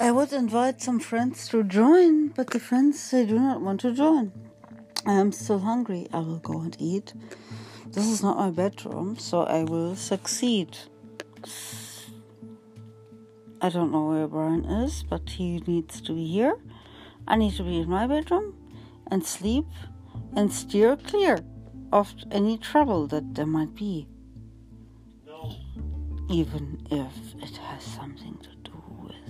I would invite some friends to join, but the friends they do not want to join. I am still hungry. I will go and eat. This is not my bedroom, so I will succeed. I don't know where Brian is, but he needs to be here. I need to be in my bedroom and sleep and steer clear of any trouble that there might be. No. Even if it has something to do with